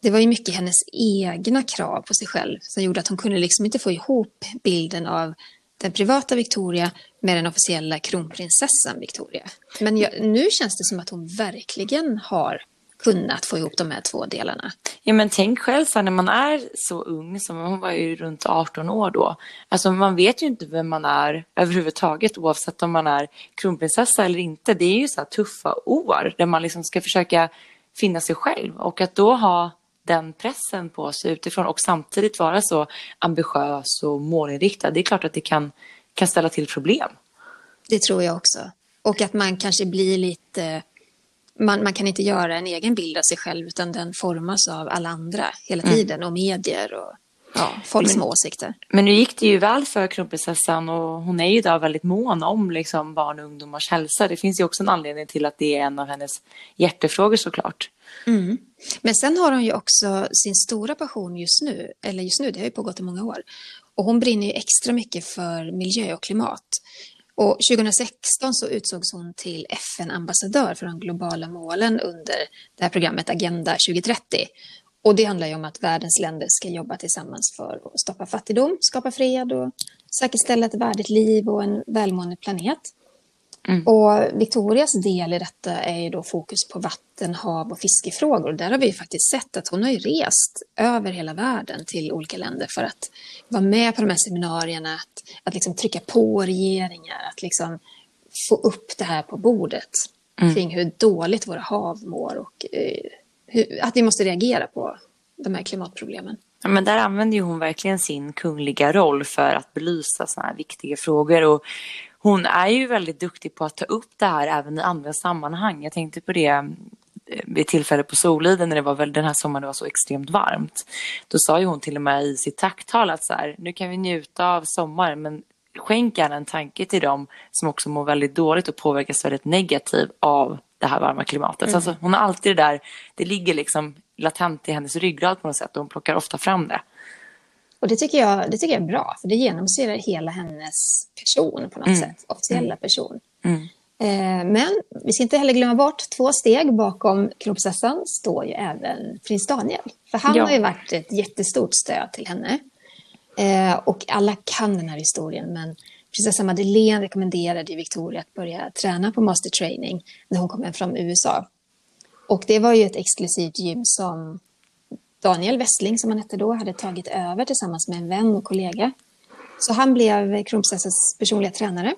det var ju mycket hennes egna krav på sig själv som gjorde att hon kunde liksom inte få ihop bilden av den privata Victoria med den officiella kronprinsessan Victoria. Men jag, nu känns det som att hon verkligen har kunnat få ihop de här två delarna. Ja, men tänk själv så här, när man är så ung, som hon var ju runt 18 år då. Alltså man vet ju inte vem man är överhuvudtaget oavsett om man är kronprinsessa eller inte. Det är ju så här tuffa år där man liksom ska försöka finna sig själv och att då ha den pressen på sig utifrån och samtidigt vara så ambitiös och målinriktad. Det är klart att det kan, kan ställa till problem. Det tror jag också. Och att man kanske blir lite... Man, man kan inte göra en egen bild av sig själv utan den formas av alla andra hela tiden och medier och ja, folks Men- åsikter. Men nu gick det ju väl för kronprinsessan och hon är ju idag väldigt mån om liksom barn och ungdomars hälsa. Det finns ju också en anledning till att det är en av hennes hjärtefrågor såklart. Mm. Men sen har hon ju också sin stora passion just nu, eller just nu, det har ju pågått i många år. Och hon brinner ju extra mycket för miljö och klimat. Och 2016 så utsågs hon till FN-ambassadör för de globala målen under det här programmet Agenda 2030. Och det handlar ju om att världens länder ska jobba tillsammans för att stoppa fattigdom, skapa fred och säkerställa ett värdigt liv och en välmående planet. Och Victorias del i detta är då fokus på vatten, hav och fiskefrågor. Där har vi faktiskt sett att hon har rest över hela världen till olika länder för att vara med på de här seminarierna, att, att liksom trycka på regeringar, att liksom få upp det här på bordet kring hur dåligt våra hav mår och eh, hur, att vi måste reagera på de här klimatproblemen. Ja, men där använder ju hon verkligen sin kungliga roll för att belysa sådana här viktiga frågor. Och hon är ju väldigt duktig på att ta upp det här även i andra sammanhang. Jag tänkte på det eh, vid ett tillfälle på Soliden när det var väl den här sommaren det var så extremt varmt. Då sa ju hon till och med i sitt tacktal att så här, nu kan vi njuta av sommaren men skänk gärna en tanke till dem som också mår väldigt dåligt och påverkas väldigt negativt av det här varma klimatet. Så Alltså, hon har alltid det där, det ligger liksom latent i hennes ryggrad på något sätt och hon plockar ofta fram det. Och det tycker, jag, det tycker jag är bra, för det genomsyrar hela hennes person på något sätt, officiella person. Eh, men vi ska inte heller glömma bort, två steg bakom kronprinsessan står ju även prins Daniel. För han Ja. har ju varit ett jättestort stöd till henne. Eh, och alla kan den här historien, men prinsessa Madeleine rekommenderade Victoria att börja träna på master training när hon kom hem från USA. Och det var ju ett exklusivt gym som Daniel Westling, som han hette då, hade tagit över tillsammans med en vän och kollega. Så han blev kronprinsessans personliga tränare.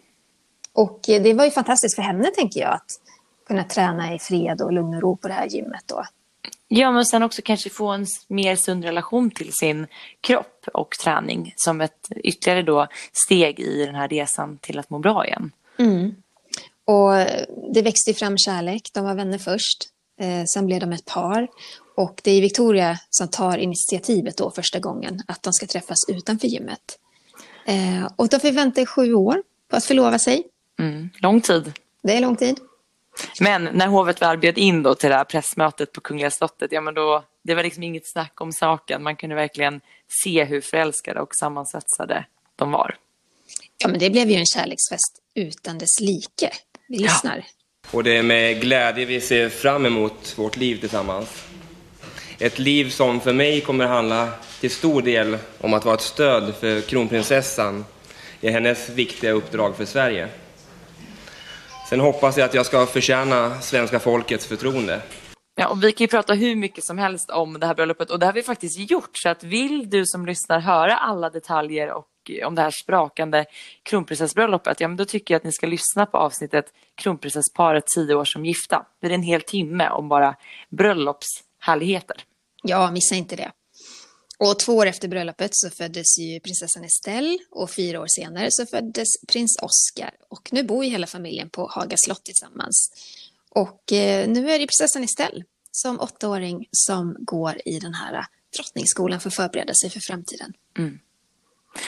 Och eh, det var ju fantastiskt för henne, tänker jag, att kunna träna i fred och lugn och ro på det här gymmet då. Ja, men sen också kanske få en mer sund relation till sin kropp och träning som ett ytterligare då steg i den här resan till att må bra igen. Och eh, det växte fram kärlek. De var vänner först. Eh, sen blev de ett par. Och det är Victoria som tar initiativet då första gången att de ska träffas utanför gymmet. Eh, och då får vi vänta i sju år på att förlova sig. Mm, lång tid. Det är lång tid. Men när hovet väl bjöd in då till det här pressmötet på Kungliga slottet, ja men då, det var liksom inget snack om saken. Man kunde verkligen se hur förälskade och sammansvetsade de var. Ja, men det blev ju en kärleksfest utan dess like. Vi lyssnar. Och det är med glädje vi ser fram emot vårt liv tillsammans. Ett liv som för mig kommer handla till stor del om att vara ett stöd för kronprinsessan i hennes viktiga uppdrag för Sverige. Sen hoppas jag att jag ska förtjäna svenska folkets förtroende. Ja, och vi kan ju prata hur mycket som helst om det här bröllopet och det har vi faktiskt gjort. Så att vill du som lyssnar höra alla detaljer och eh, om det här sprakande kronprinsessbröllopet, ja men då tycker jag att ni ska lyssna på avsnittet Kronprinsessparet 10 år som gifta. Det är en hel timme om bara bröllopshärligheter. Ja, missa inte det. Och två år efter bröllopet så föddes ju prinsessan Estelle och fyra år senare så föddes prins Oscar. Och nu bor ju hela familjen på Haga slott tillsammans. Och eh, nu är det prinsessan Estelle som åttaåring som går i den här eh, drottningsskolan för att förbereda sig för framtiden. Mm.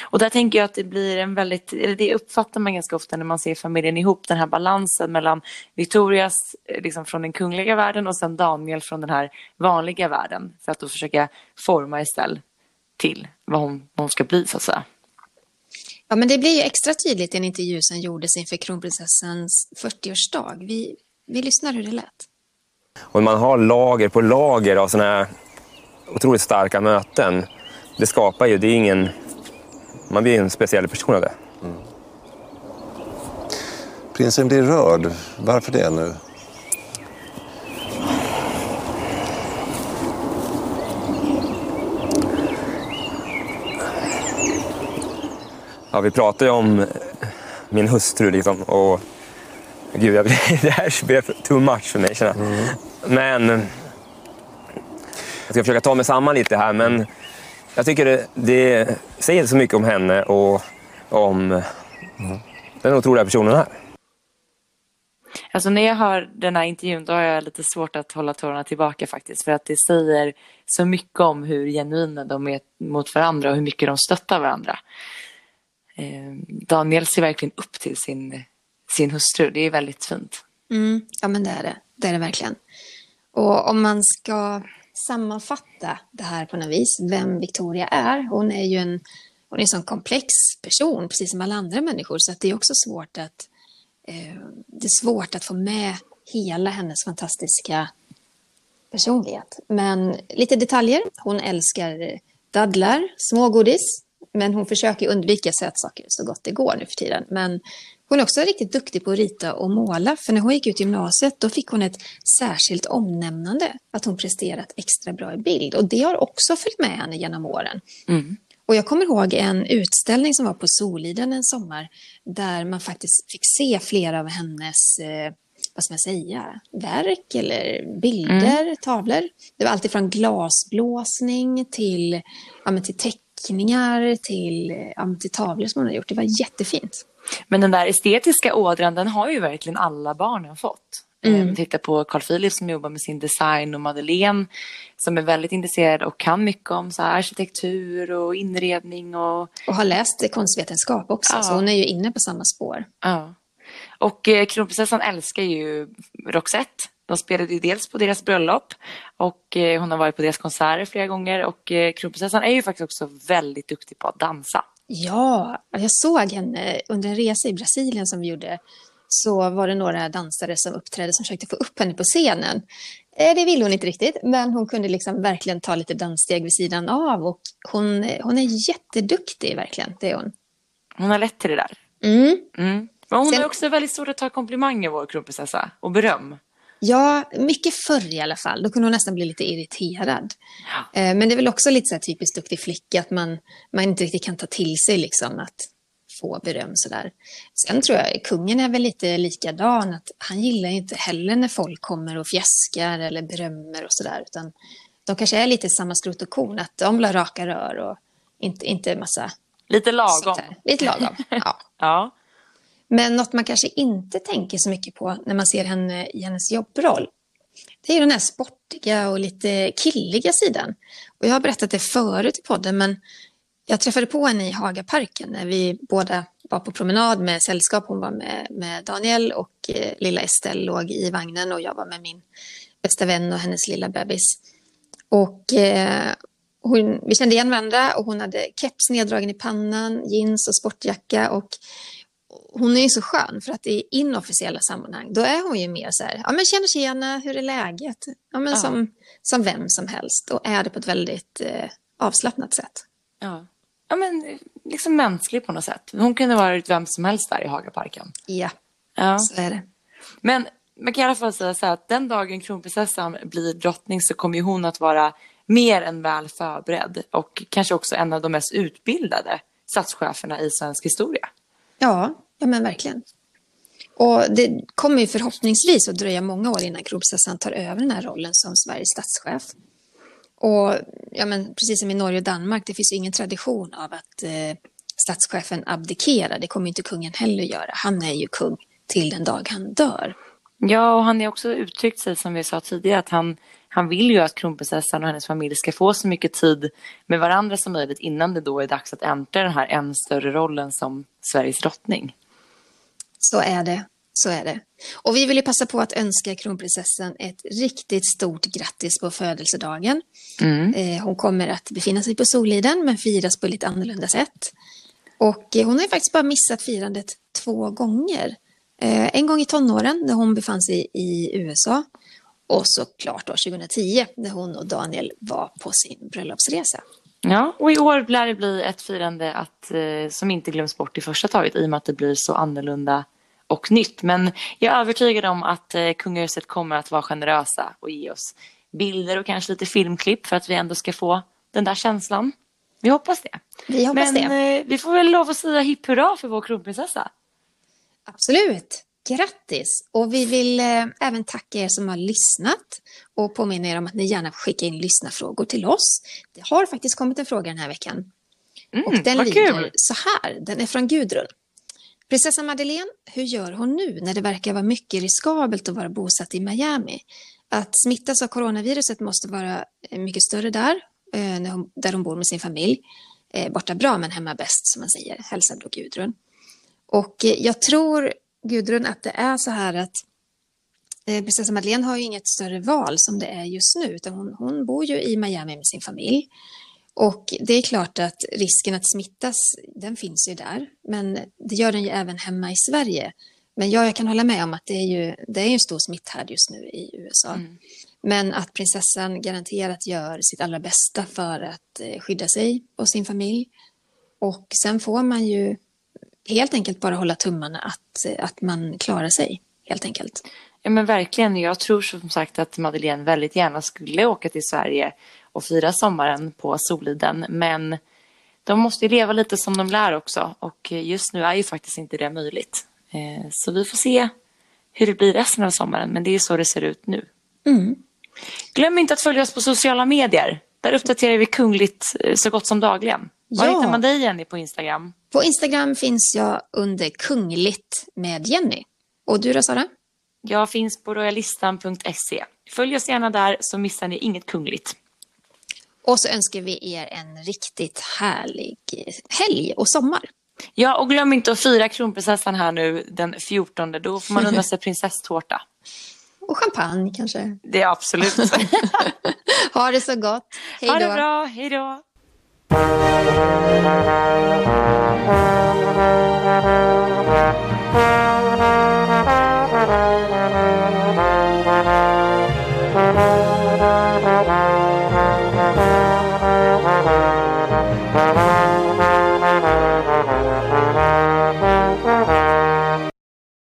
Och där tänker jag att det blir en väldigt, eller det uppfattar man ganska ofta när man ser familjen ihop, den här balansen mellan Victorias eh, liksom från den kungliga världen och sen Daniel från den här vanliga världen. För att då försöka forma Estelle till vad hon, vad hon ska bli så att säga. Ja, men det blir ju extra tydligt i en intervju som gjordes inför kronprinsessans 40-årsdag. Vi, vi lyssnar hur det lät. Och man har lager på lager av sådana här otroligt starka möten. Det skapar ju, det är ingen... Man blir en speciell person av det. Prinsen blir rörd. Varför det nu? Ja, vi pratar ju om min hustru liksom. Och gud, jag, det här blev too much för mig känner jag. Men jag ska försöka ta mig samman lite här. Men jag tycker det, det säger så mycket om henne och om den otroliga personen här. Alltså när jag hör den här intervjun då har jag lite svårt att hålla tårarna tillbaka faktiskt. För att det säger så mycket om hur genuina de är mot varandra och hur mycket de stöttar varandra. Eh, Daniel ser verkligen upp till sin, sin hustru. Det är väldigt fint. Mm, ja, men det är det. Det är det verkligen. Och om man ska sammanfatta det här på något vis, vem Victoria är. Hon är ju en, hon är en sån komplex person, precis som alla andra människor, så att det är också svårt att eh, det är svårt att få med hela hennes fantastiska personlighet. Men lite detaljer. Hon älskar dadlar, smågodis, men hon försöker undvika sötsaker så gott det går nu för tiden. Men hon är också riktigt duktig på att rita och måla, för när hon gick ut gymnasiet då fick hon ett särskilt omnämnande att hon presterat extra bra i bild. Och det har också följt med henne genom åren. Mm. Och jag kommer ihåg en utställning som var på Soliden en sommar där man faktiskt fick se flera av hennes eh, vad ska man säga, verk eller bilder, tavlor. Det var allt ifrån glasblåsning till, ja, men till teckningar till, ja, men till tavlor som hon har gjort. Det var jättefint. Men den där estetiska ådran den har ju verkligen alla barnen fått. Mm. Mm. Titta på Carl Philip som jobbar med sin design och Madeleine som är väldigt intresserad och kan mycket om så arkitektur och inredning och Och har läst konstvetenskap också, Ja. så hon är ju inne på samma spår. Ja. Och eh, kronprinsessan älskar ju Roxette. De spelade ju dels på deras bröllop och eh, hon har varit på deras konserter flera gånger och eh, kronprinsessan är ju faktiskt också väldigt duktig på att dansa. Ja, jag såg henne under en resa i Brasilien som vi gjorde. Så var det några dansare som uppträdde som försökte få upp henne på scenen. Eh, Det ville hon inte riktigt, men hon kunde liksom verkligen ta lite danssteg vid sidan av. Och hon, hon är jätteduktig, verkligen. Det är hon. Hon har lätt till det där. Mm. Mm. Men hon Sen- är också väldigt svårt att ta komplimanger vår kronprinsessa och beröm. Ja, mycket förr i alla fall. Då kunde hon nästan bli lite irriterad. Eh, Men det är väl också lite så typiskt duktig flicka att man, man inte riktigt kan ta till sig liksom att få beröm sådär. Sen tror jag kungen är väl lite likadan, att han gillar inte heller när folk kommer och fjäskar eller berömmer och sådär, utan de kanske är lite samma skrot och korn, att de vill ha raka rör och inte, inte massa Lite lagom. Lite lagom, ja. Ja. Men något man kanske inte tänker så mycket på när man ser henne i hennes jobbroll, det är den här sportiga och lite killiga sidan. Och jag har berättat det förut i podden, men jag träffade på henne i Hagaparken när vi båda var på promenad med sällskap. Hon var med, med Daniel och eh, lilla Estelle låg i vagnen och jag var med min bästa vän och hennes lilla bebis. Och eh, hon, vi kände igen varandra och hon hade keps neddragen i pannan, jeans och sportjacka och hon är ju så skön för att i inofficiella sammanhang då är hon ju mer så här, ja men tjena tjena, hur är läget? Ja men Ja. som, som vem som helst och är det på ett väldigt eh, avslappnat sätt. Ja. ja, men liksom mänsklig på något sätt. Hon kunde varit vem som helst där i Hagaparken. Ja, Ja. så är det. Men man kan i alla fall säga så här att den dagen kronprinsessan blir drottning så kommer ju hon att vara mer än väl förberedd och kanske också en av de mest utbildade statscheferna i svensk historia. Ja, ja men verkligen. Och det kommer ju förhoppningsvis att dröja många år innan kronprinsessan tar över den här rollen som Sveriges statschef. Och ja, men precis som i Norge och Danmark, det finns ju ingen tradition av att eh, statschefen abdikerar. Det kommer inte kungen heller göra. Han är ju kung till den dag han dör. Ja, och han har också uttryckt sig som vi sa tidigare att han, han vill ju att kronprinsessan och hennes familj ska få så mycket tid med varandra som möjligt innan det då är dags att äntra den här än större rollen som Sveriges drottning. Så är det. Så är det. Och vi vill ju passa på att önska kronprinsessan ett riktigt stort grattis på födelsedagen. Mm. Eh, hon kommer att befinna sig på Soliden men firas på lite annorlunda sätt. Och eh, hon har ju faktiskt bara missat firandet två gånger. Eh, en gång i tonåren när hon befann sig i USA och såklart då 2010 när hon och Daniel var på sin bröllopsresa. Ja, och i år lär det bli ett firande att, eh, som inte glöms bort i första taget i och med att det blir så annorlunda och nytt. Men jag är övertygad om att eh, kungahuset kommer att vara generösa och ge oss bilder och kanske lite filmklipp för att vi ändå ska få den där känslan. Vi hoppas det. Vi hoppas Men det. eh, vi får väl lov att säga hipp hurra för vår kronprinsessa. Absolut. Grattis! Och vi vill eh, även tacka er som har lyssnat och påminna er om att ni gärna får skicka in lyssnarfrågor till oss. Det har faktiskt kommit en fråga den här veckan. Mm, och den lyder kul. så här, den är från Gudrun. Prinsessa Madeleine, hur gör hon nu när det verkar vara mycket riskabelt att vara bosatt i Miami? Att smittas av coronaviruset måste vara eh, mycket större där, eh, hon, där hon bor med sin familj. Eh, Borta bra men hemma bäst som man säger, hälsar då Gudrun. Och eh, jag tror, Gudrun, att det är så här att eh, prinsessa Madeleine har ju inget större val som det är just nu, utan hon, hon bor ju i Miami med sin familj. Och det är klart att risken att smittas, den finns ju där, men det gör den ju även hemma i Sverige. Men ja, jag kan hålla med om att det är ju det är ju en stor smitthärd just nu i USA. Men att prinsessan garanterat gör sitt allra bästa för att eh, skydda sig och sin familj. Och sen får man ju helt enkelt bara hålla tummarna att, att man klarar sig, helt enkelt. Ja men verkligen. Jag tror som sagt att Madeleine väldigt gärna skulle åka till Sverige och fira sommaren på Soliden. Men de måste ju leva lite som de lär också. Och just nu är ju faktiskt inte det möjligt. Eh, Så vi får se hur det blir resten av sommaren. Men det är så det ser ut nu. Mm. Glöm inte att följa oss på sociala medier. Där uppdaterar vi kungligt eh, så gott som dagligen. Var Ja. hittar man dig Jenny på Instagram? På Instagram finns jag under kungligt med Jenny. Och du då Sara? Jag finns på royalistan.se. Följ oss gärna där så missar ni inget kungligt. Och så önskar vi er en riktigt härlig helg och sommar. Ja, och glöm inte att fira kronprinsessan här nu den 14. Då får man unna sig prinsesstårta. Och champagne kanske. Det är absolut. Ha det så gott. Hej ha det då. bra, hej då. Thank you.